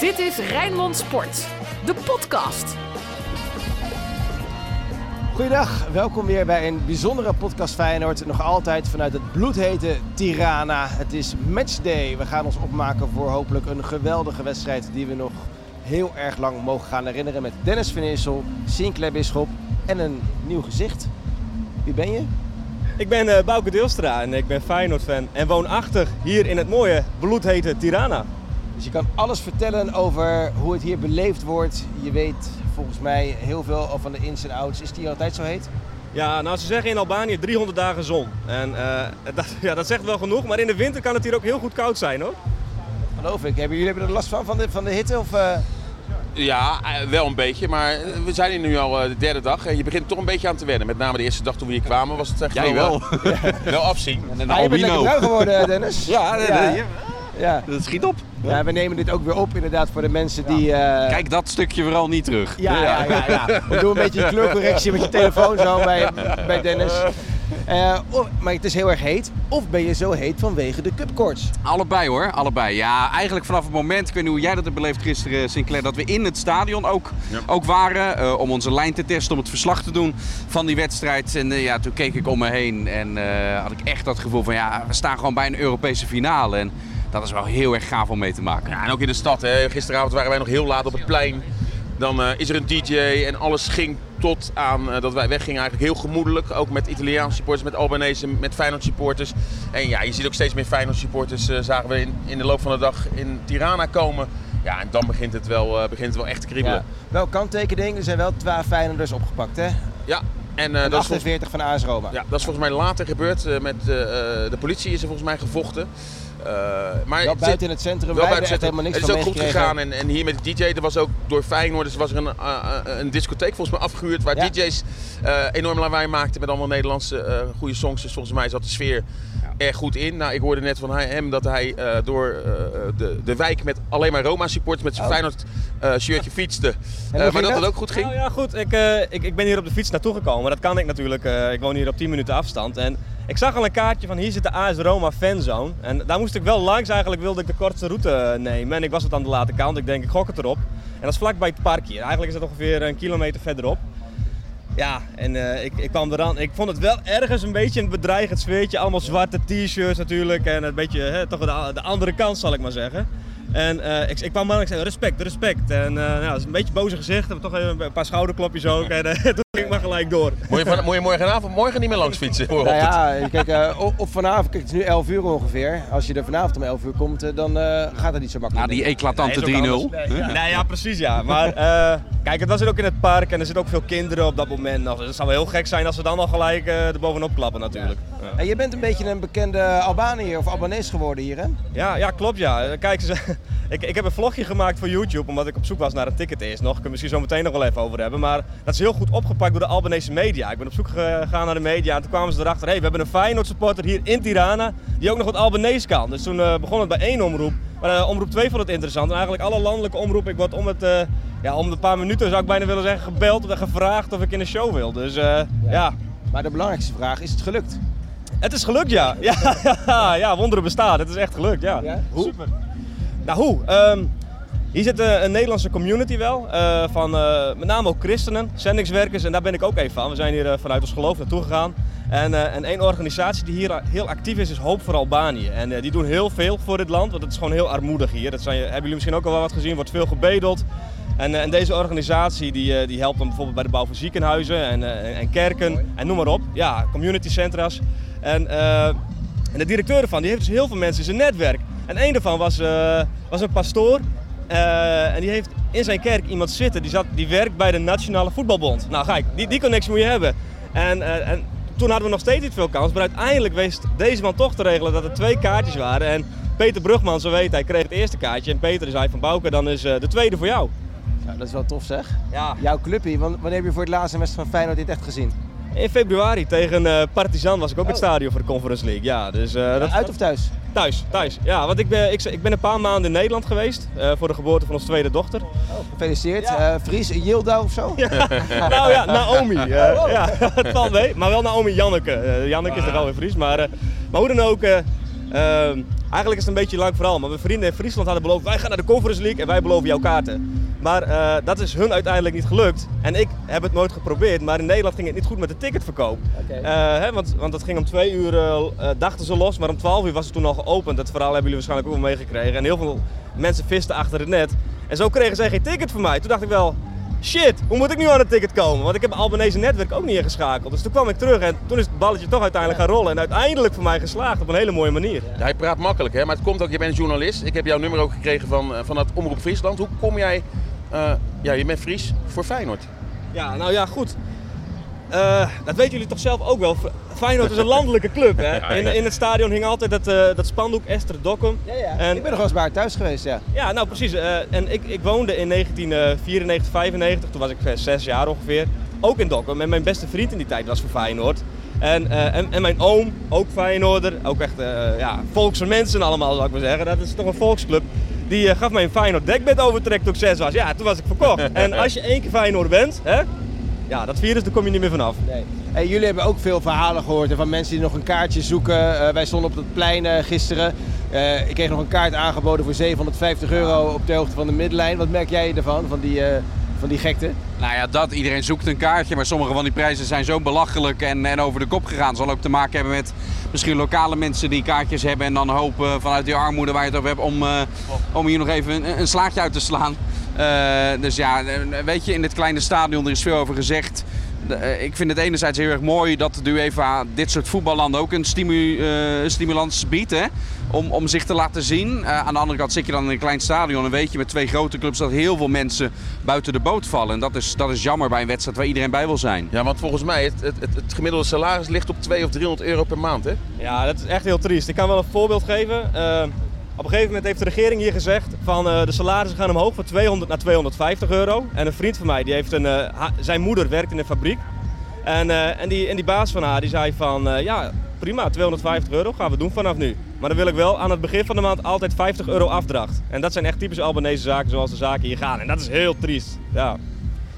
Dit is Rijnmond Sport, de podcast. Goedendag, welkom weer bij een bijzondere podcast Feyenoord. Nog altijd vanuit het bloedhete Tirana. Het is matchday. We gaan ons opmaken voor hopelijk een geweldige wedstrijd die we nog heel erg lang mogen gaan herinneren. Met Dennis van Eersel, Sinclair Bisschop en een nieuw gezicht. Wie ben je? Ik ben uh, Bouke Deelstra en ik ben Feyenoord-fan en woonachtig hier in het mooie bloedhete Tirana. Dus je kan alles vertellen over hoe het hier beleefd wordt. Je weet volgens mij heel veel van de ins en outs. Is het hier altijd zo heet? Ja, nou ze zeggen in Albanië 300 dagen zon. En uh, dat, ja, dat zegt wel genoeg, maar in de winter kan het hier ook heel goed koud zijn hoor. Geloof ik. Hebben jullie er last van, van de, van de hitte? Of, uh... Ja, wel een beetje. Maar we zijn hier nu al de derde dag. En je begint toch een beetje aan te wennen. Met name de eerste dag toen we hier kwamen was het echt Jij wel, wel. wel afzien. En een ah, je bent lekker bruin geworden, Dennis. ja, ja. ja. dat schiet op. Ja, we nemen dit ook weer op inderdaad voor de mensen die... Uh... Kijk dat stukje vooral niet terug. Ja, ja, ja. ja, We doen een beetje kleurcorrectie met je telefoon zo bij, bij Dennis. Uh, maar het is heel erg heet. Of ben je zo heet vanwege de cupkoorts? Allebei hoor, allebei. Ja, eigenlijk vanaf het moment, ik weet niet hoe jij dat hebt beleefd gisteren Sinclair, dat we in het stadion ook, ook waren. Uh, om onze lijn te testen, om het verslag te doen van die wedstrijd. En uh, ja, toen keek ik om me heen en had ik echt dat gevoel van ja, we staan gewoon bij een Europese finale. En dat is wel heel erg gaaf om mee te maken. Ja, en ook in de stad. Hè. Gisteravond waren wij nog heel laat op het plein. Dan uh, is er een DJ en alles ging tot aan uh, dat wij weggingen eigenlijk heel gemoedelijk. Ook met Italiaanse supporters, met Albanese, met Feyenoord supporters. En ja, je ziet ook steeds meer Feyenoord supporters uh, zagen we in, in, de loop van de dag in Tirana komen. Ja, en dan begint het wel, begint het wel echt te kriebelen. Ja. Wel kanttekening, er zijn wel 12 Feyenoorders opgepakt hè? Ja, en, uh, en dat 48 van AS Roma. Ja, dat is volgens mij later gebeurd. Uh, met, uh, de politie is er volgens mij gevochten. Maar wel buiten in het centrum, wel buiten het helemaal niks Het is ook goed gegaan. En, en hier met de DJ, er was ook door Feyenoorders was er een, een discotheek volgens mij afgehuurd. Waar ja. DJ's enorm lawaai maakten met allemaal Nederlandse goede songs. Dus volgens mij zat de sfeer erg goed in. Nou, ik hoorde net van hem dat hij uh, door uh, de, de wijk met alleen maar Roma-supporters met zijn oh. Feyenoord uh, shirtje fietste. maar dat het ook goed ging? Nou ja, goed. Ik, ik, ik ben hier op de fiets naartoe gekomen. Dat kan ik natuurlijk. ik woon hier op 10 minuten afstand. En ik zag al een kaartje van hier zit de AS Roma fanzone. En daar moest ik wel langs. Eigenlijk wilde ik de kortste route nemen. En ik was het aan de late kant. Ik denk, ik gok het erop. En dat is vlakbij het park hier. Eigenlijk is het ongeveer een kilometer verderop. Ja, en uh, ik, ik kwam eraan. Ik vond het wel ergens een beetje een bedreigend sfeertje. Allemaal zwarte t-shirts natuurlijk. En een beetje hè, toch de, de andere kant zal ik maar zeggen. En uh, ik, ik kwam aan en ik zei respect, respect. En uh, nou, dat is een beetje boze gezicht. Heb toch even een paar schouderklopjes ook. En toen ging maar gelijk door. Moet je, van, moet je morgenavond morgen niet meer langs fietsen? nou ja, kijk, op vanavond, kijk, het is nu 11 uur ongeveer. Als je er vanavond om 11 uur komt, dan gaat het niet zo makkelijk. Nou, die eclatante 3-0. Nee, ja. nee, ja, precies ja. Maar kijk, het was er ook in het park en er zitten ook veel kinderen op dat moment. nog. Dus het zou wel heel gek zijn als ze dan al gelijk er bovenop klappen natuurlijk. Ja. En je bent een beetje een bekende Albaniër of Albanees geworden hier hè? Ja, ja klopt ja. Kijk, ze, ik, ik heb een vlogje gemaakt voor YouTube, omdat ik op zoek was naar een ticket eerst nog. Kunnen we misschien zo meteen nog wel even over hebben. Maar dat is heel goed opgepakt door de Albanese media. Ik ben op zoek gegaan naar de media en toen kwamen ze erachter. Hé, hey, we hebben een Feyenoord supporter hier in Tirana die ook nog wat Albanese kan. Dus toen uh, begon het bij één omroep. Maar uh, omroep 2 vond het interessant. En eigenlijk alle landelijke omroepen, ik word om het... Uh, ja, om een paar minuten zou ik bijna willen zeggen gebeld en gevraagd of ik in de show wil. Dus ja. ja. Maar de belangrijkste vraag, is het gelukt? Het is gelukt, ja. Ja, ja, ja wonderen bestaan. Het is echt gelukt, ja. ja? Hoe? Super. Nou, hoe? Um, hier zit een, een, Nederlandse community wel, uh, van uh, met name ook christenen, zendingswerkers en daar ben ik ook even van. We zijn hier vanuit ons geloof naartoe gegaan. En, en één organisatie die hier heel actief is, is Hoop voor Albanië. En die doen heel veel voor dit land, want het is gewoon heel armoedig hier. Dat zijn, hebben jullie misschien ook al wel wat gezien, wordt veel gebedeld. En, en deze organisatie die, die helpt dan bijvoorbeeld bij de bouw van ziekenhuizen en, en kerken en noem maar op. Ja, community centra's. En, en de directeur ervan die heeft dus heel veel mensen in zijn netwerk. En een daarvan was, was een pastoor. Uh, en die heeft in zijn kerk iemand zitten die, zat, die werkt bij de Nationale Voetbalbond. Nou, kijk, die, die connectie moet je hebben. En, uh, en toen hadden we nog steeds niet veel kans. Maar uiteindelijk wist deze man toch te regelen dat er twee kaartjes waren. En Peter Brugman, zo weet hij, kreeg het eerste kaartje. En Peter zei van Bouke, dan is de tweede voor jou. Ja, dat is wel tof zeg. Ja. Jouw clubje, wanneer heb je voor het laatst een wedstrijd van Feyenoord dit echt gezien? In februari tegen uh, Partizan was ik ook in het oh. stadion voor de Conference League. Ja, dus, uh, dat... Uit of thuis? Thuis, thuis. Ja, want ik ben, ik, ik ben een paar maanden in Nederland geweest uh, voor de geboorte van onze tweede dochter. Oh, gefeliciteerd. Ja. Fries, Yilda of zo? Ja. nou ja, Naomi. oh. Ja, het valt mee. Maar wel Naomi Janneke. Janneke is er wel weer Fries. Maar, maar hoe dan ook, ehm, Eigenlijk is het een beetje lang verhaal, maar mijn vrienden in Friesland hadden beloofd, wij gaan naar de Conference League en wij beloven jouw kaarten. Maar uh, dat is hun uiteindelijk niet gelukt. En ik heb het nooit geprobeerd, maar in Nederland ging het niet goed met de ticketverkoop. Okay. Uh, hè, want, want het ging om twee uur, uh, dachten ze los, maar om twaalf uur was het toen al geopend. Dat verhaal hebben jullie waarschijnlijk ook wel meegekregen. En heel veel mensen visten achter het net. En zo kregen zij geen ticket voor mij. Toen dacht ik wel, shit, hoe moet ik nu aan het ticket komen? Want ik heb Albanese netwerk ook niet ingeschakeld. Dus toen kwam ik terug en toen is het balletje toch uiteindelijk gaan rollen. En uiteindelijk voor mij geslaagd op een hele mooie manier. Ja, hij praat makkelijk hè, maar het komt ook, je bent journalist. Ik heb jouw nummer ook gekregen van, van het Omroep Friesland. Hoe kom jij, uh, ja je bent Fries, voor Feyenoord? Ja, nou ja, goed. Uh, dat weten jullie toch zelf ook wel. Feyenoord is een landelijke club. Hè? In, in het stadion hing altijd dat, uh, dat spandoek Esther Dokkum. Ja, ja. En, ik ben nog wel eens bij thuis geweest, ja. Ja, nou precies. Uh, en ik, ik woonde in 1994, 95, toen was ik zes jaar ongeveer, ook in Dokkum. En mijn beste vriend in die tijd was voor Feyenoord. En, uh, en, en, mijn oom, ook Feyenoorder, ook echt ja, volkse mensen allemaal zou ik maar zeggen. Dat is toch een volksclub. Die gaf mij een Feyenoord dekbed overtrek toen ik zes was. Ja, toen was ik verkocht. en als je één keer Feyenoord bent, hè, ja, dat virus, daar kom je niet meer vanaf. Nee. Hey, jullie hebben ook veel verhalen gehoord van mensen die nog een kaartje zoeken. Uh, wij stonden op het plein uh, gisteren. Uh, ik kreeg nog een kaart aangeboden voor 750 euro op de hoogte van de middenlijn. Wat merk jij ervan, van die, van die gekte? Nou ja, dat. Iedereen zoekt een kaartje, maar sommige van die prijzen zijn zo belachelijk en, en over de kop gegaan. zal ook te maken hebben met misschien lokale mensen die kaartjes hebben en dan hopen vanuit die armoede waar je het over hebt om, om hier nog even een, een slaatje uit te slaan. dus ja, weet je, in dit kleine stadion, er is veel over gezegd. Eh, ik vind het enerzijds heel erg mooi dat de UEFA dit soort voetballanden ook een stimu, uh, stimulans biedt. Hè? Om, om zich te laten zien. Uh, aan de andere kant zit je dan in een klein stadion en weet je met twee grote clubs dat heel veel mensen buiten de boot vallen. En dat is, dat is jammer bij een wedstrijd waar iedereen bij wil zijn. Ja, want volgens mij, het, het, het gemiddelde salaris ligt op 200 of 300 euro per maand. Hè? Ja, dat is echt heel triest. Ik kan wel een voorbeeld geven. Op een gegeven moment heeft de regering hier gezegd van uh, de salarissen gaan omhoog van 200 naar 250 euro. En een vriend van mij, die heeft een, uh, zijn moeder werkt in een fabriek. En, uh, en, die, en die baas van haar die zei van ja prima, 250 euro gaan we doen vanaf nu. Maar dan wil ik wel aan het begin van de maand altijd 50 euro afdracht. En dat zijn echt typische Albanese zaken zoals de zaken hier gaan. En dat is heel triest. Ja.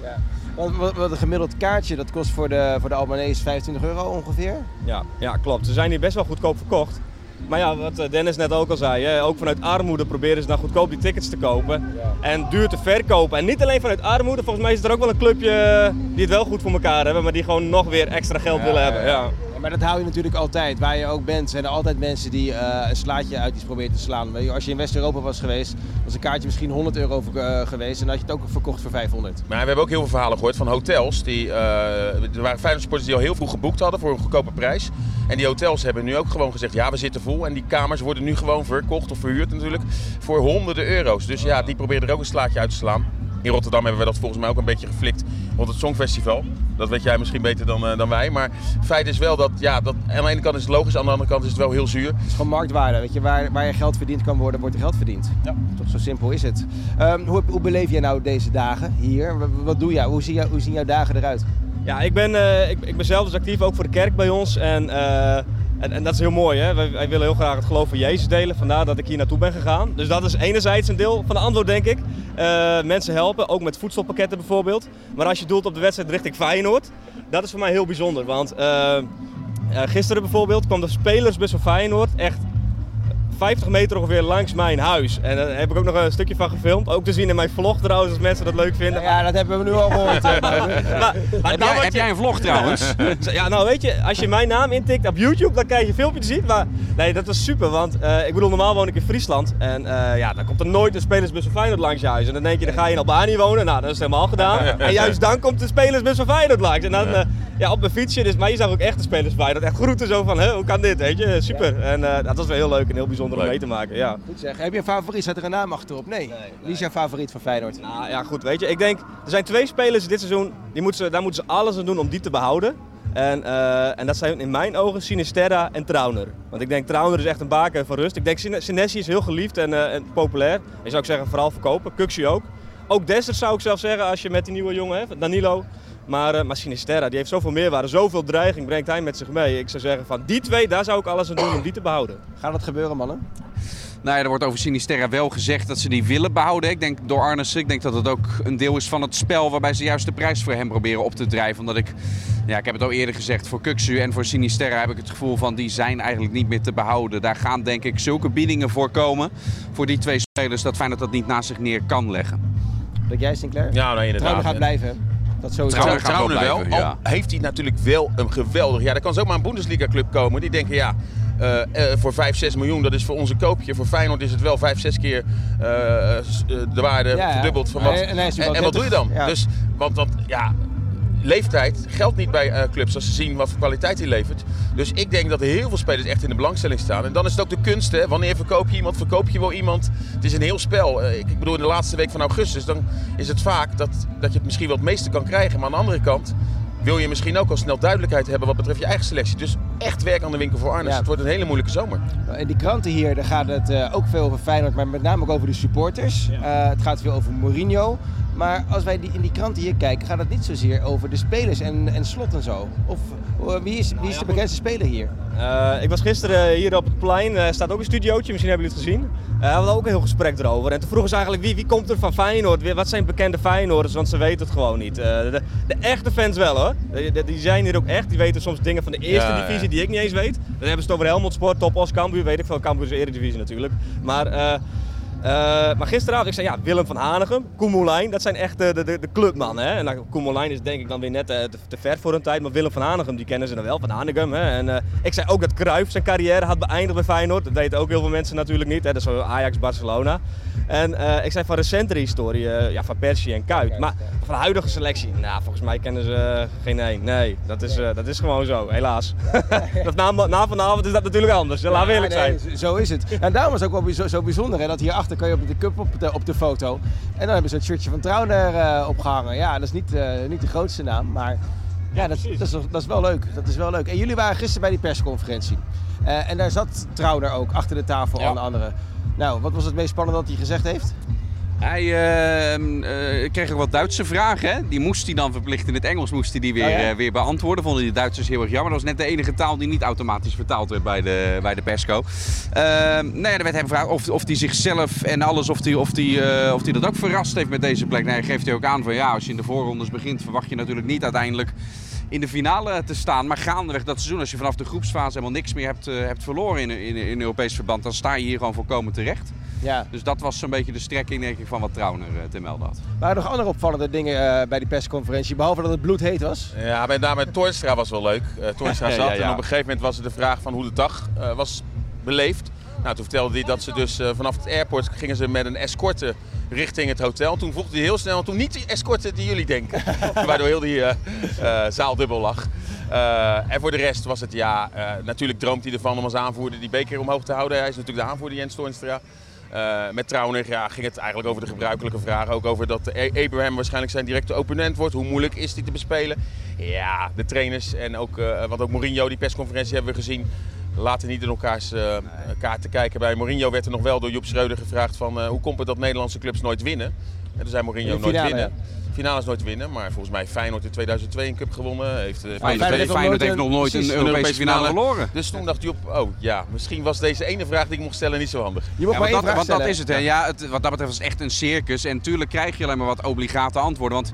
ja. Wat, wat een gemiddeld kaartje, dat kost voor de, voor de Albanese 25 euro ongeveer? Ja, ja, klopt. Ze zijn hier best wel goedkoop verkocht. Maar ja, wat eh, Dennis net ook al zei, hè, ook vanuit armoede proberen ze dan goedkoop die tickets te kopen. En duur te verkopen. En niet alleen vanuit armoede, volgens mij is er ook wel een clubje eh, die het wel goed voor elkaar hebben, maar die gewoon nog weer extra geld willen hebben. Ja. Maar dat hou je natuurlijk altijd. Waar je ook bent, zijn er altijd mensen die uh, een slaatje uit iets proberen te slaan. Als je in West-Europa was geweest, was een kaartje misschien 100 euro uh, geweest. En dan had je het ook verkocht voor 500. Maar we hebben ook heel veel verhalen gehoord van hotels. Die, uh, er waren Feyenoord sporters die al heel vroeg geboekt hadden voor een goedkope prijs. En die hotels hebben nu ook gewoon gezegd, ja we zitten vol. En die kamers worden nu gewoon verkocht of verhuurd natuurlijk voor honderden euro's. Dus ja, die proberen er ook een slaatje uit te slaan. In Rotterdam hebben we dat volgens mij ook een beetje geflikt rond het Songfestival. Dat weet jij misschien beter dan, uh, dan wij. Maar feit is wel dat, ja, dat aan de ene kant is het logisch, aan de andere kant is het wel heel zuur. Het is gewoon marktwaarde. Weet je, waar, waar je geld verdiend kan worden, wordt er geld verdiend. Ja. Toch zo simpel is het. Um, hoe, hoe beleef jij nou deze dagen hier? Wat doe jij? Hoe, zie jij, hoe zien jouw dagen eruit? Ja, ik ben, uh, ik, ik ben zelf dus actief ook voor de kerk bij ons. En uh, en, en, dat is heel mooi, hè? Wij, wij, willen heel graag het geloof van Jezus delen. Vandaar dat ik hier naartoe ben gegaan. Dus dat is enerzijds een deel van de antwoord, denk ik. Uh, mensen helpen, ook met voedselpakketten bijvoorbeeld. Maar als je doelt op de wedstrijd richting Feyenoord, dat is voor mij heel bijzonder. Want uh, uh, gisteren bijvoorbeeld kwam de spelersbus van Feyenoord echt 50 meter ongeveer langs mijn huis. En daar heb ik ook nog een stukje van gefilmd. Ook te zien in mijn vlog trouwens, als mensen dat leuk vinden. Ja, dat hebben we nu al gehoord. maar, maar, heb, jij, heb jij, een vlog trouwens? ja, nou weet je, als je mijn naam intikt op YouTube, dan krijg je een filmpje te zien. Maar nee, dat was super, want uh, ik bedoel, normaal woon ik in Friesland. En uh, ja, dan komt er nooit een spelersbus van Feyenoord langs je huis. En dan denk je, dan ga je in Albanië wonen. Nou, dat is helemaal gedaan. En juist dan komt de spelersbus van Feyenoord langs. En dan uh, ja, op mijn fietsje, dus, maar je zag ook echt de spelers van Feyenoord. Echt groeten zo van, hoe kan dit, weet je? Super. En dat was wel heel leuk en heel bijzonder om mee te maken. Ja. Goed zeg. Heb je een favoriet? Zet er een naam achterop? Nee. nee, Wie is jouw favoriet van Feyenoord? Nou ja, goed. Weet je, ik denk, er zijn twee spelers dit seizoen, die moeten ze, daar moeten ze alles aan doen om die te behouden. En, uh, en dat zijn in mijn ogen Sinisterra en Trauner. Want ik denk Trauner is echt een baken van rust. Ik denk Sinessi is heel geliefd en, uh, en populair. Je zou ik zeggen vooral verkopen. Kuxi ook. Ook Dessers zou ik zelf zeggen als je met die nieuwe jongen hebt, Danilo. Maar, uh, maar Sinisterra, die heeft zoveel meerwaarde, zoveel dreiging brengt hij met zich mee. Ik zou zeggen van die twee, daar zou ik alles aan doen om die te behouden. Gaat het gebeuren mannen? Nou ja, er wordt over Sinisterra wel gezegd dat ze die willen behouden. Ik denk door Arnessen. Ik denk dat het ook een deel is van het spel waarbij ze juist de prijs voor hem proberen op te drijven. Omdat ik, ja, ik heb het al eerder gezegd, voor Kuksu en voor Sinisterra heb ik het gevoel van die zijn eigenlijk niet meer te behouden. Daar gaan denk ik zulke biedingen voor komen voor die twee spelers dat Feyenoord dat niet naast zich neer kan leggen. Denk jij Sinclair? Ja, nou inderdaad. Trouwen gaat blijven. Dat sowieso. Trouwen Trouwen wel. blijven, ja. Al heeft hij natuurlijk wel een geweldig... Ja, er kan zomaar een Bundesliga-club komen die denken... ja, eh, eh, voor 5, 6 miljoen, dat is voor onze koopje. Voor Feyenoord is het wel 5, 6 keer eh, de waarde Ja, ja. verdubbeld van wat. En- wat doe je dan? 30, ja. Dus, want dat, ja, leeftijd geldt niet bij eh, clubs als ze zien wat voor kwaliteit hij levert. Dus ik denk dat er heel veel spelers echt in de belangstelling staan. En dan is het ook de kunst, hè. Wanneer verkoop je iemand? Verkoop je wel iemand? Het is een heel spel. Eh, ik, ik bedoel, in de laatste week van augustus, dan is het vaak dat, dat je het misschien wel het meeste kan krijgen. Maar aan de andere kant wil je misschien ook al snel duidelijkheid hebben wat betreft je eigen selectie. Dus echt werk aan de winkel voor Arnes. Ja. Het wordt een hele moeilijke zomer. In die kranten hier daar gaat het eh, ook veel over Feyenoord, maar met name ook over de supporters. Het gaat veel over Mourinho. Maar als wij die, in die kranten hier kijken, gaat het niet zozeer over de spelers en, en slot en zo. Of eh, wie is, wie is de bekendste speler hier? Eh, ik was gisteren hier op het plein, er staat ook een studiootje, misschien hebben jullie het gezien. Eh, we hadden ook een heel gesprek erover. En toen vroegen ze eigenlijk wie, wie komt er van Feyenoord, wat zijn bekende Feyenoorders, want ze weten het gewoon niet. Eh, de, de echte fans wel hoor, De- de- die zijn hier ook echt, die weten soms dingen van de eerste Ja, ja. divisie die ik niet eens weet. Dan hebben ze het over Helmond Sport, Top Os, Cambuur, weet ik veel, Cambuur is de eredivisie natuurlijk. Maar... eh, maar gisteravond, ik zei ja, Willem van Hanegem, Koemelijn, dat zijn echt de, de, de clubmannen. Hè? En nou, Koemelijn is denk ik dan weer net eh, te, te ver voor een tijd, maar Willem van Hanegem, die kennen ze dan wel, van Hanegem. Hè? En eh, ik zei ook dat Cruijff zijn carrière had beëindigd bij Feyenoord. Dat weten ook heel veel mensen natuurlijk niet, hè? dat is Ajax, Barcelona. En ik zei van recentere historie, ja, van Persie en Kuyt. Maar van de huidige selectie, nou, volgens mij kennen ze geen één. Nee, dat is, dat is gewoon zo, helaas. dat na, na vanavond is dat natuurlijk anders, we eerlijk zijn. Zo is het. En daarom is het ook wel zo bijzonder hè, dat hierachter kan je op de cup op de, op de foto. En dan hebben ze het shirtje van Trauner eh, opgehangen. Ja, dat is niet, eh, niet de grootste naam, maar ja, dat, is, dat is wel leuk. Dat is wel leuk. En jullie waren gisteren bij die persconferentie. Eh, en daar zat Trauner ook achter de tafel Ja. aan de andere. Nou, wat was het meest spannende dat hij gezegd heeft? Hij ehm, eh, kreeg ook wat Duitse vragen. Hè? Die moest hij dan verplicht in het Engels moest hij die weer, Oh ja? eh, weer beantwoorden. Vonden die Duitsers heel erg jammer. Dat was net de enige taal die niet automatisch vertaald werd bij de, bij de persco. Nou ja, er werd hem gevraagd of, of hij zichzelf en alles, of hij of die, eh, of die dat ook verrast heeft met deze plek. Nee, geeft hij ook aan van ja, als je in de voorrondes begint, verwacht je natuurlijk niet uiteindelijk in de finale te staan. Maar gaandeweg dat seizoen, als je vanaf de groepsfase helemaal niks meer hebt, eh, hebt verloren in, in, in Europees verband, dan sta je hier gewoon volkomen terecht. Ja. Dus dat was zo'n beetje de strekking denk ik, van wat Trauner eh, te melden had. Waren er nog andere opvallende dingen eh, bij die persconferentie, behalve dat het bloedheet was? Ja, met name Toornstra was wel leuk. Eh Toornstra Ja, zat ja, ja. en op een gegeven moment was er de vraag van hoe de dag eh, was beleefd. Nou, toen vertelde hij dat ze dus eh, vanaf het airport gingen ze met een escorte richting het hotel. Toen voegde hij heel snel, toen niet die escorte die jullie denken. Waardoor heel die eh, eh, zaal dubbel lag. Eh, en voor de rest was het ja, natuurlijk droomt hij ervan om als aanvoerder die beker omhoog te houden. Hij is natuurlijk de aanvoerder Jens Toornstra. Met Trauner ja, ging het eigenlijk over de gebruikelijke vragen. Ook over dat A- Abraham waarschijnlijk zijn directe opponent wordt. Hoe moeilijk is die te bespelen? Ja, de trainers en ook, want ook Mourinho, die persconferentie hebben we gezien. Laten niet in elkaars eh kaarten kijken. Bij Mourinho werd er nog wel door Joep Schreuder gevraagd van eh, hoe komt het dat Nederlandse clubs nooit winnen? En toen zei Mourinho nooit finale, winnen. Finales nooit winnen, maar volgens mij Feyenoord in 2002 een cup gewonnen. Heeft, eh, Feyenoord, Feyenoord heeft nog Feyenoord nooit heeft nog een- nooit een Europese, Europese finale finale. verloren. Dus toen dacht Joep, oh ja, misschien was deze ene vraag die ik mocht stellen niet zo handig. Je mag Ja, maar één want, dat, want dat is het. Hè. Ja, het, wat dat betreft is het echt een circus. En natuurlijk krijg je alleen maar wat obligate antwoorden. Want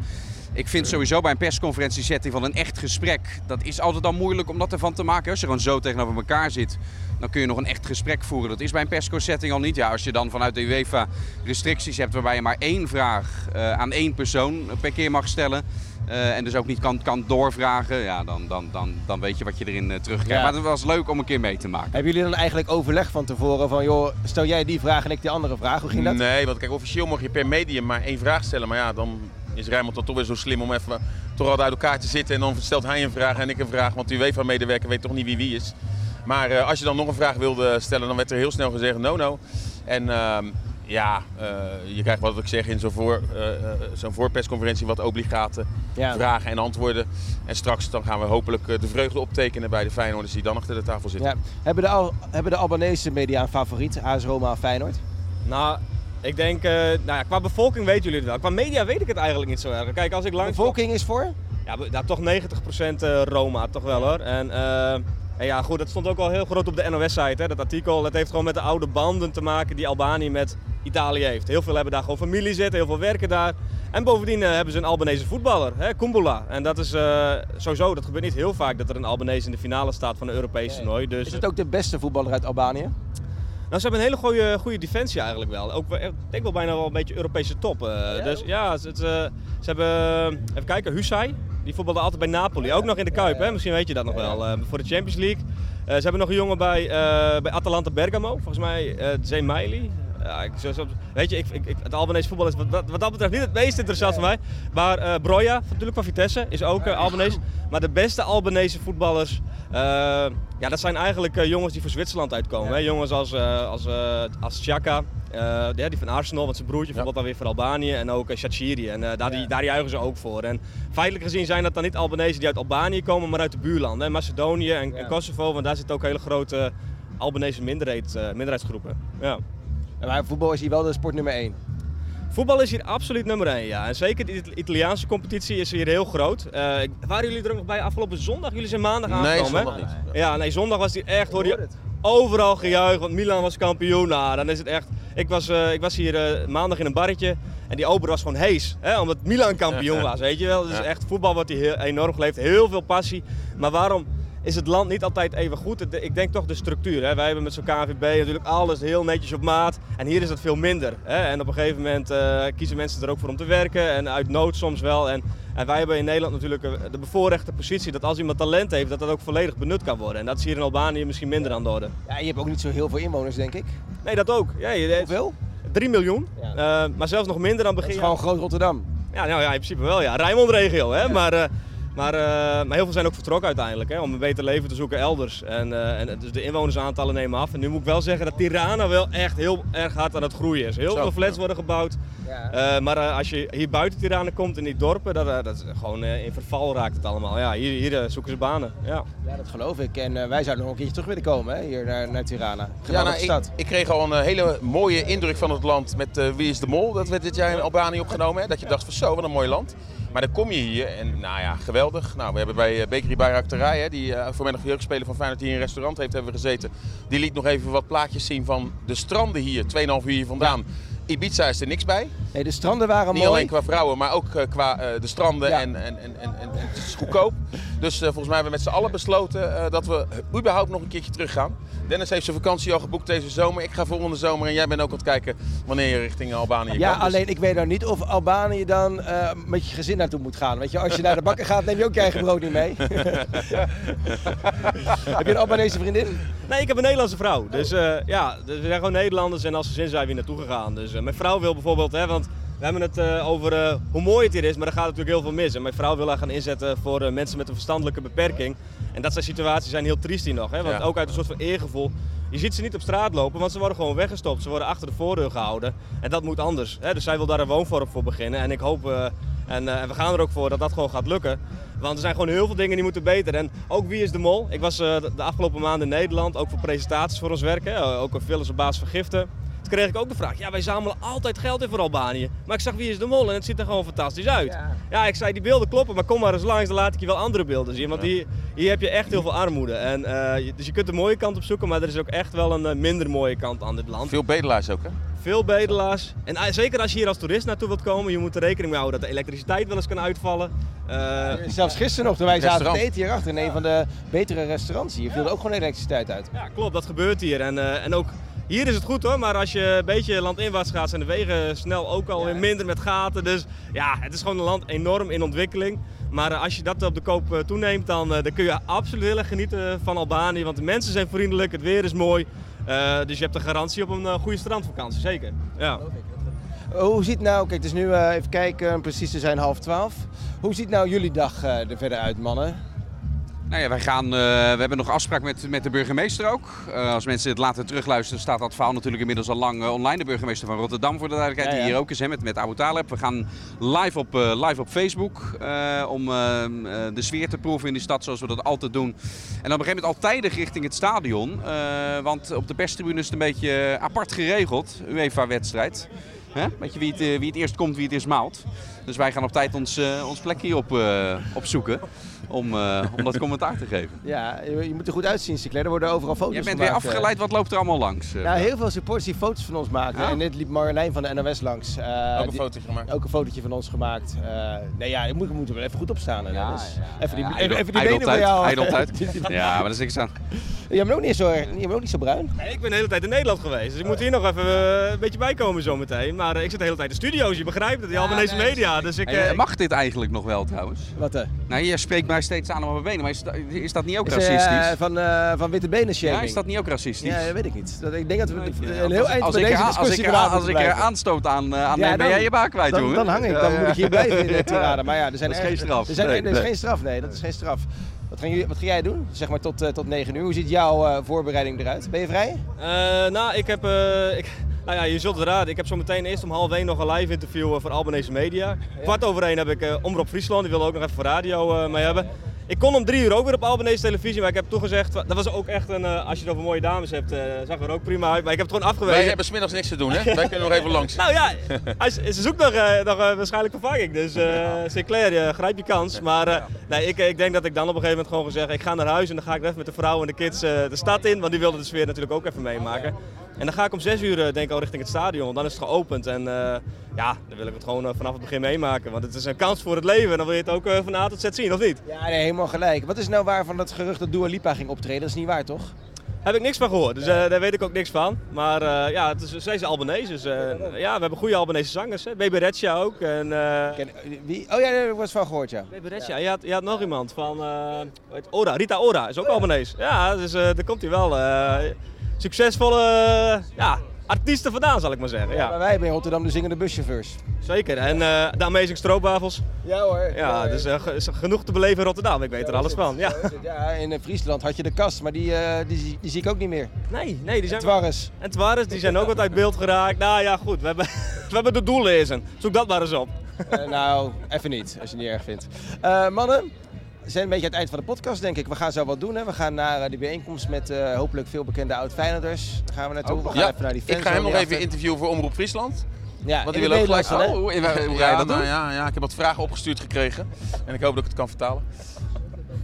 ik vind sowieso bij een persconferentiesetting van een echt gesprek... dat is altijd al moeilijk om dat ervan te maken. Als je gewoon zo tegenover elkaar zit... dan kun je nog een echt gesprek voeren. Dat is bij een persco-setting al niet. Ja, als je dan vanuit de UEFA restricties hebt... waarbij je maar één vraag eh, aan één persoon per keer mag stellen... eh, en dus ook niet kan, kan doorvragen, ja, dan, dan, dan, dan weet je wat je erin eh, terugkrijgt. Ja. Maar het was leuk om een keer mee te maken. Hebben jullie dan eigenlijk overleg van tevoren van, joh, stel jij die vraag en ik die andere vraag? Hoe ging dat? Nee, want kijk, officieel mag je per medium maar één vraag stellen. Maar ja, dan is Rijnmond dan toch weer zo slim om even toch al uit elkaar te zitten. En dan stelt hij een vraag en ik een vraag. Want de UEFA-medewerker weet toch niet wie wie is. Maar eh, als je dan nog een vraag wilde stellen, dan werd er heel snel gezegd no, no. En ehm, ja, eh, je krijgt wat ik zeg in zo'n voor, eh, zo'n voorpersconferentie wat obligate Ja. vragen en antwoorden. En straks dan gaan we hopelijk de vreugde optekenen bij de Feyenoorders die dan achter de tafel zitten. Ja. Hebben, de, Al- hebben de Albanese media een favoriet? AS Roma of Feyenoord? Nou, ik denk, eh, nou ja, qua bevolking weten jullie het wel. Qua media weet ik het eigenlijk niet zo erg. Kijk, als ik langs... bevolking is voor? Ja, toch 90% eh, Roma, toch wel hoor. En eh, En ja, goed, dat stond ook al heel groot op de NOS-site, dat artikel. Het heeft gewoon met de oude banden te maken die Albanië met Italië heeft. Heel veel hebben daar gewoon familie zitten, heel veel werken daar. En bovendien uh, hebben ze een Albanese voetballer, hè, Kumbula. En dat is uh, sowieso, dat gebeurt niet heel vaak dat er een Albanese in de finale staat van een Europees nee. toernooi. Dus, is het ook de beste voetballer uit Albanië? Nou, ze hebben een hele goede, goede defensie eigenlijk wel. Ook, ik denk wel bijna wel een beetje Europese top. Uh, ja, dus ja, het, ze hebben, even kijken, Husay. Die voetbalde altijd bij Napoli. Ook nog in de Kuip, hè? misschien weet je dat nog wel. Uh, voor de Champions League. Uh, ze hebben nog een jongen bij, bij Atalanta Bergamo. Volgens mij uh, Zemaili. Ja, ik, zo, weet je, ik, ik, het Albanese voetbal is wat, wat, dat betreft niet het meest interessant voor mij. Maar uh, Broja, natuurlijk van Vitesse, is ook uh, Albanese. Maar de beste Albanese voetballers, uh, ja, dat zijn eigenlijk jongens die voor Zwitserland uitkomen. Hè? Jongens als, als, als Chaka, ja, die van Arsenal, want zijn broertje voetbalt dan weer voor Albanië. En ook Shachiri. En daar, die, daar juichen ze ook voor. En feitelijk gezien zijn dat dan niet Albanese die uit Albanië komen, maar uit de buurlanden. Hè? Macedonië en, en, Kosovo, want daar zitten ook hele grote Albanese minderheid, minderheidsgroepen. Ja. Maar voetbal is hier wel de sport nummer 1. Voetbal is hier absoluut nummer 1, ja. En zeker de Italiaanse competitie is hier heel groot. Uh, waren jullie er ook nog bij afgelopen zondag? Jullie zijn maandag aangekomen, Nee, zondag niet. Ja, nee, zondag was die echt, hoor je overal gejuich, want Milan was kampioen. Nou, dan is het echt... Ik was, uh, ik was hier uh, maandag in een barretje en die ober was gewoon hees. Hè, omdat Milan kampioen was, weet je wel. Dus echt, voetbal wordt hier heel, enorm geleefd. Heel veel passie. Maar waarom is het land niet altijd even goed. Ik denk toch de structuur. Hè. Wij hebben met zo'n KVB natuurlijk alles heel netjes op maat. En hier is het veel minder. Hè. En op een gegeven moment uh, kiezen mensen er ook voor om te werken. En uit nood soms wel. En, en wij hebben in Nederland natuurlijk de bevoorrechte positie dat als iemand talent heeft, dat dat ook volledig benut kan worden. En dat is hier in Albanië misschien minder aan de orde. Ja, je hebt ook niet zo heel veel inwoners, denk ik. Nee, dat ook. Ja, je, Hoeveel? 3 miljoen. Ja. Uh, maar zelfs nog minder dan begin. Dat is gewoon groot Rotterdam. Ja, nou ja, in principe wel. Ja, Rijnmond-regio. Hè. Ja. Maar, uh, maar, uh, maar, heel veel zijn ook vertrokken uiteindelijk hè, om een beter leven te zoeken elders. En, uh, en dus de inwonersaantallen nemen af. En nu moet ik wel zeggen dat Tirana wel echt heel erg hard aan het groeien is. Heel Zo, veel flats worden gebouwd. Ja. Uh, maar als je hier buiten Tirana komt in die dorpen, dat, dat is gewoon in verval raakt het allemaal. Ja, hier, hier zoeken ze banen. Ja. ja, dat geloof ik. En wij zouden nog een keertje terug willen komen hè, hier naar, naar Tirana. Ja, nou, ik, ik, kreeg al een hele mooie indruk van het land met Wie is de Mol. Dat werd dit jaar in Albanië opgenomen. Hè, dat je dacht van zo, wat een mooi land. Maar dan kom je hier en nou ja, geweldig. Nou, we hebben bij Bakery Bayrakterij, hè, die uh, voormalig jeugdspeler van Feyenoord die in een restaurant heeft, hebben we gezeten. Die liet nog even wat plaatjes zien van de stranden hier, 2,5 uur hier vandaan. Ja. Ibiza is er niks bij. Nee, de stranden waren Niet mooi. alleen qua vrouwen, maar ook uh, qua uh, de stranden ja. en, en, en, en, het is goedkoop. Dus uh, volgens mij hebben we met z'n allen besloten dat we überhaupt nog een keertje terug gaan. Dennis heeft zijn vakantie al geboekt deze zomer. Ik ga volgende zomer en jij bent ook aan het kijken wanneer je richting Albanië ja, kan. Ja, alleen ik weet nou niet of Albanië dan met je gezin naartoe moet gaan. Weet je, als je naar de bakker gaat, neem je ook je eigen brood niet mee. heb je een Albanese vriendin? Nee, ik heb een Nederlandse vrouw. Dus ja, we zijn gewoon Nederlanders en als gezin zijn we hier naartoe gegaan. Dus mijn vrouw wil bijvoorbeeld, hè, want we hebben het uh, over uh, hoe mooi het hier is, maar er gaat natuurlijk heel veel mis. En mijn vrouw wil haar gaan inzetten voor uh, mensen met een verstandelijke beperking. En dat zijn situaties zijn heel triest hier nog. Hè? Want ja. ook uit een soort van eergevoel. Je ziet ze niet op straat lopen, want ze worden gewoon weggestopt. Ze worden achter de voordeur gehouden. En dat moet anders. Hè? Dus zij wil daar een woonvorm voor beginnen. En ik hoop, en, en, we gaan er ook voor dat dat gewoon gaat lukken. Want er zijn gewoon heel veel dingen die moeten beter. En ook Wie is de Mol? Ik was de afgelopen maanden in Nederland, ook voor presentaties voor ons werk. Hè? Ook een veel op basis van giften. Toen kreeg ik ook de vraag, ja wij zamelen altijd geld in voor Albanië. Maar ik zag Wie is de Mol en het ziet er gewoon fantastisch uit. Ja, ja ik zei die beelden kloppen, maar kom maar eens langs, dan laat ik je wel andere beelden zien. Want hier, hier heb je echt heel veel armoede. En, uh, dus je kunt de mooie kant op zoeken, maar er is ook echt wel een uh, minder mooie kant aan dit land. Veel bedelaars ook hè? Veel bedelaars. En uh, zeker als je hier als toerist naartoe wilt komen, je moet er rekening mee houden dat de elektriciteit wel eens kan uitvallen. Uh, Zelfs gisteren nog, toen wij zaten te eten hierachter in een van de betere restaurants hier, viel er ook gewoon elektriciteit uit. Ja, klopt, dat gebeurt hier. En, uh, en ook hier is het goed hoor, maar als je een beetje landinwaarts gaat, zijn de wegen snel ook alweer ja. minder met gaten. Dus ja, het is gewoon een land enorm in ontwikkeling. Maar uh, als je dat op de koop uh, toeneemt, dan, uh, dan kun je absoluut heel erg genieten van Albanië. Want de mensen zijn vriendelijk, het weer is mooi. dus je hebt een garantie op een goede strandvakantie, zeker. Ja. Hoe ziet nou, kijk, het is nu even kijken, precies te zijn half twaalf. Hoe ziet nou jullie dag er verder uit, mannen? Nou ja, wij gaan, uh, we hebben nog afspraak met, met de burgemeester ook. Uh, als mensen het later terugluisteren, staat dat verhaal natuurlijk inmiddels al lang uh, online. De burgemeester van Rotterdam, voor de duidelijkheid, ja, ja. die hier ook is hè, met, met Abu Taleb. We gaan live op, live op Facebook om de sfeer te proeven in die stad, zoals we dat altijd doen. En op een gegeven moment al tijdig richting het stadion. want op de perstribune is het een beetje apart geregeld, UEFA-wedstrijd. Hè? Weet je wie het, eh, wie het eerst komt, wie het eerst maalt. Dus wij gaan op tijd ons, eh, ons plekje op, eh, opzoeken om, eh, om dat commentaar te geven. Ja, je, je moet er goed uitzien, Sinclair. Er worden overal foto's Jij bent weer gemaakt, eh. afgeleid, wat loopt er allemaal langs? Nou, heel veel supporters die foto's van ons maken. Ja? En net liep Marjolein van de NOS langs. eh, Ook een fotootje gemaakt. Ook een fotootje van ons gemaakt. Eh, nee, ja, we moeten er even goed op staan. hè. Ja, Dus ja. Even die, Ja, even, die benen voor jou. Ja, maar dat is niks aan. Je bent ook niet zo, je bent ook niet zo bruin. Nee, ik ben de hele tijd in Nederland geweest, dus ik moet hier nog even een beetje bijkomen zometeen. Maar ik zit de hele tijd in studio's, je begrijpt het, die Albanese media. Dus ik, Hey, eh, mag dit eigenlijk nog wel trouwens? Wat eh? Nou, je spreekt mij steeds aan op mijn benen, maar is, dat- is dat niet ook Is, eh, racistisch? van, eh, van witte benen shaming. Ja, is dat niet ook racistisch? Ja, dat weet ik niet. Dat, ik denk dat we Ja, een heel als- eind als van ik deze er- discussie Als ik, vanavond als ik er aanstoot aan, eh, aan Ja, neem, ben jij je baan kwijt, dan, jongen. dan hang ik, dan moet ik hier blijven in de tirade. Maar ja, er zijn Dat is geen straf. Er, zijn, Nee, er is nee. geen straf, nee, dat is geen straf. Wat, gaan jullie, wat ga jij doen? Zeg maar tot, eh, tot 9 uur. Hoe ziet jouw eh, voorbereiding eruit? Ben je vrij? Eh, nou, ik heb. eh, ik, nou ja, je zult het raden. Ik heb zo meteen eerst om half één nog een live interview eh, voor Albanese Media. Kwart over één heb ik eh Omroep Friesland. Die wilde ook nog even voor radio eh, mee hebben. Ik kon om drie uur ook weer op Albanese televisie, maar ik heb toegezegd. Dat was ook echt een. als je het over mooie dames hebt, eh, zag er ook prima uit. Maar ik heb het gewoon afgewezen. Wij hebben smiddags niks te doen, hè? Wij kunnen nog even langs. Nou ja, hij, ze zoekt nog, eh, nog waarschijnlijk vervanging. Dus Sinclair, je grijp je kans. Maar nee, ik, ik denk dat ik dan op een gegeven moment gewoon gezegd ik ga naar huis en dan ga ik even met de vrouw en de kids de stad in. Want die wilden de sfeer natuurlijk ook even meemaken. En dan ga ik om 6 uur eh, denk ik al richting het stadion. Want dan is het geopend. En eh, ja, dan wil ik het gewoon eh, vanaf het begin meemaken. Want het is een kans voor het leven. En dan wil je het ook van A tot Z zien, of niet? Ja, nee, helemaal gelijk. Wat is nou waar van dat gerucht dat Dua Lipa ging optreden? Dat is niet waar, toch? Heb ik niks van gehoord, dus daar weet ik ook niks van. Maar eh, ja, het is, zij is Albanese. Dus, ja, we hebben goede Albanese zangers. Hè. Reccia ook. En, Ken, wie? Oh ja, daar heb ik was van gehoord, ja. Baby Reccia, je had, je had nog iemand van Ora, Rita Ora, is ook Albanese. Ja, dus daar komt hij wel. Succesvolle eh, ja, artiesten vandaan, zal ik maar zeggen. Maar Ja, wij hebben in Rotterdam de zingende buschauffeurs. zeker. En eh, de Amazing Stroopwafels. Ja hoor. Ja, dus eh, genoeg te beleven in Rotterdam. Ik weet er alles van. Ja. Ja, in Friesland had je de kast, maar die, die, zie- die zie ik ook niet meer. Nee, nee, die zijn... Twarres. En Twares, die zijn ook wat uit beeld geraakt. Nou ja, goed. We hebben, we hebben de doellezen. Zoek dat maar eens op. Nou, even niet, als je het niet erg vindt. Mannen, we zijn een beetje aan het eind van de podcast, denk ik. We gaan zo wat doen. Hè. We gaan naar eh, die bijeenkomst met eh, hopelijk veel bekende oud-Feyenoorders. Daar gaan we naartoe. we gaan Ja, even naar die ik ga hem nog even interviewen voor Omroep Friesland. Ja, want die het wil ook gelijk-? Oh, wij- hoe ga je dat nou? Ja, ja, ik heb wat vragen opgestuurd gekregen. En ik hoop dat ik het kan vertalen.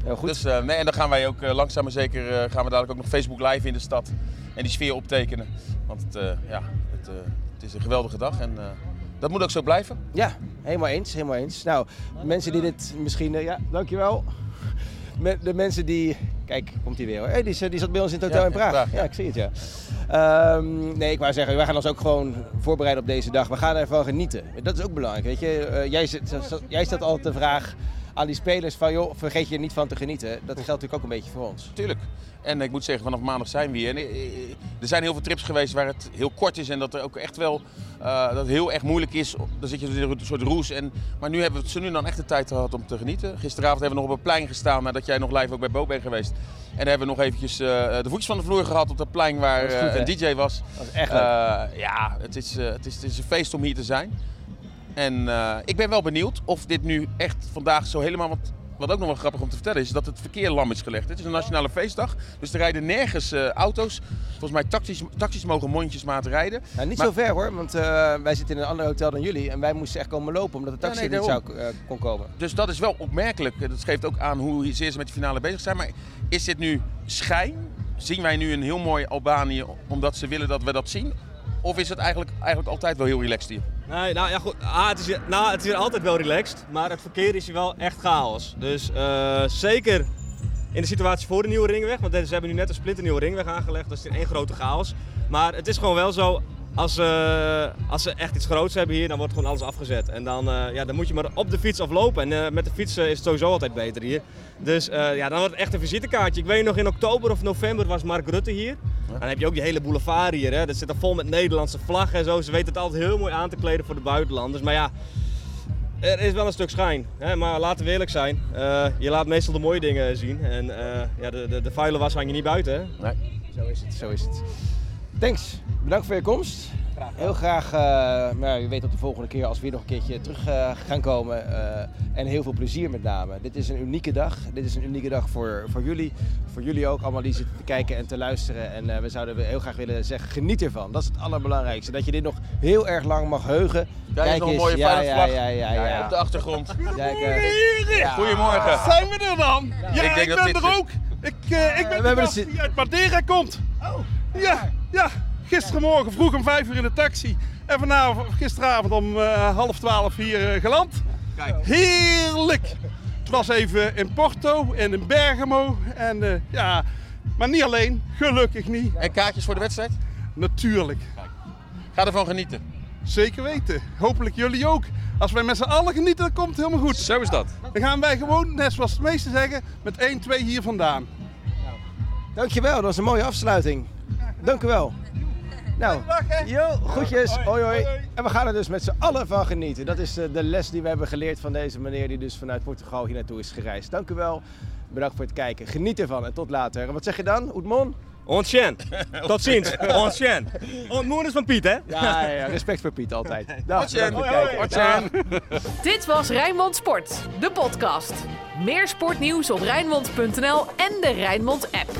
Heel goed. Dus, eh, nee, en dan gaan wij ook langzaam maar zeker gaan we dadelijk ook nog Facebook live in de stad. En die sfeer optekenen. Want het, ja, het, het is een geweldige dag. En dat moet ook zo blijven. Ja, helemaal eens, helemaal eens. Nou, mensen die dit misschien... eh, ja, dankjewel. De mensen die... Kijk, komt hij weer hoor. Hey, die, zat bij ons in het hotel Ja, in Praag. Praag, ja. ja. ik zie het ja. Ehm, nee, ik wou zeggen, wij gaan ons ook gewoon voorbereiden op deze dag. We gaan ervan genieten. Dat is ook belangrijk, weet je. Eh, jij, zit, jij stelt altijd de vraag aan die spelers van... joh, vergeet je er niet van te genieten. Dat geldt natuurlijk ook een beetje voor ons. Tuurlijk. En ik moet zeggen, vanaf maandag zijn we hier. En, eh, eh, er zijn heel veel trips geweest waar het heel kort is en dat er ook echt wel eh, dat het heel erg moeilijk is. Dan zit je in een soort roes. En, maar nu hebben we ze nu dan echt de tijd gehad om te genieten. Gisteravond hebben we nog op het plein gestaan nadat jij nog live ook bij Bo bent geweest. En daar hebben we nog eventjes de voetjes van de vloer gehad op dat plein waar Dat goed, een DJ was. Dat is echt leuk. Ja, het is, het, is, het is een feest om hier te zijn. En eh, ik ben wel benieuwd of dit nu echt vandaag zo helemaal... Wat, wat ook nog wel grappig om te vertellen is dat het verkeer lam is gelegd. Het is een nationale feestdag, dus er rijden nergens eh, auto's. Volgens mij taxis, taxis mogen mondjesmaat rijden. Nou, niet Maar- zo ver hoor, want eh, wij zitten in een ander hotel dan jullie. En wij moesten echt komen lopen omdat de Ja, taxi nee, niet zou, kon komen. Dus dat is wel opmerkelijk. Dat geeft ook aan hoe zeer ze met de finale bezig zijn. Maar is dit nu schijn? Zien wij nu een heel mooi Albanië omdat ze willen dat we dat zien? Of is het eigenlijk, eigenlijk altijd wel heel relaxed hier? Nou ja goed. Ah, het, is nou, het is hier altijd wel relaxed, maar het verkeer is hier wel echt chaos. Dus eh, zeker in de situatie voor de nieuwe ringweg, want ze hebben nu net een splinternieuwe ringweg aangelegd, dat is hier één grote chaos. Maar het is gewoon wel zo, als, eh, als ze echt iets groots hebben hier, dan wordt gewoon alles afgezet. En dan, eh, ja, dan moet je maar op de fiets aflopen. En eh, met de fiets is het sowieso altijd beter hier. Dus ja, dan wordt het echt een visitekaartje. Ik weet nog, in oktober of november was Mark Rutte hier. Dan heb je ook die hele boulevard hier. Hè. Dat zit er vol met Nederlandse vlaggen en zo. Ze weten het altijd heel mooi aan te kleden voor de buitenlanders. Maar ja, er is wel een stuk schijn. Hè. Maar laten we eerlijk zijn. je laat meestal de mooie dingen zien. En ja, de, de, de vuile was hang je niet buiten. Hè. Nee. Zo is het, zo is het. Thanks, bedankt voor je komst. Heel graag, uh, maar je weet op de volgende keer als we weer nog een keertje terug uh, gaan komen. Uh, en heel veel plezier met name. Dit is een unieke dag. Dit is een unieke dag voor, voor jullie. Voor jullie ook allemaal die zitten te kijken en te luisteren. En we zouden heel graag willen zeggen, geniet ervan. Dat is het allerbelangrijkste. Dat je dit nog heel erg lang mag heugen. Kijk eens, nog een mooie ja, ja, ja, ja, ja, op de achtergrond. Kijk, uh, Goedemorgen. Zijn we er dan? Ja, ik, denk ik ben er ook. Ik, uh, ik ben de gast die uit Madeira komt. Oh. Ja, ja. Gisterenmorgen vroeg om vijf uur in de taxi. En vanavond, gisteravond om uh, half twaalf hier uh, geland. Kijk. Heerlijk! Het was even in Porto en in Bergamo. En uh, ja, maar niet alleen. Gelukkig niet. En kaartjes voor de wedstrijd? Natuurlijk. Kijk. Ga ervan genieten. Zeker weten. Hopelijk jullie ook. Als wij met z'n allen genieten, dan komt het helemaal goed. Zo is dat. Dan gaan wij gewoon, net zoals de meesten zeggen, met 1, 2 hier vandaan. Dankjewel, dat was een mooie afsluiting. Dank u wel. Nou, yo, groetjes, hoi hoi. En we gaan er dus met z'n allen van genieten. Dat is de les die we hebben geleerd van deze meneer die dus vanuit Portugal hier naartoe is gereisd. Dank u wel. Bedankt voor het kijken. Geniet ervan en tot later. En wat zeg je dan, Oetmon? Ontjen. Tot ziens. Ontjen. Ontmoen is van Piet, hè? Ja, ja, respect voor Piet altijd. Dag, Ontjen. Dit was Rijnmond Sport, de podcast. Meer sportnieuws op Rijnmond.nl en de Rijnmond app.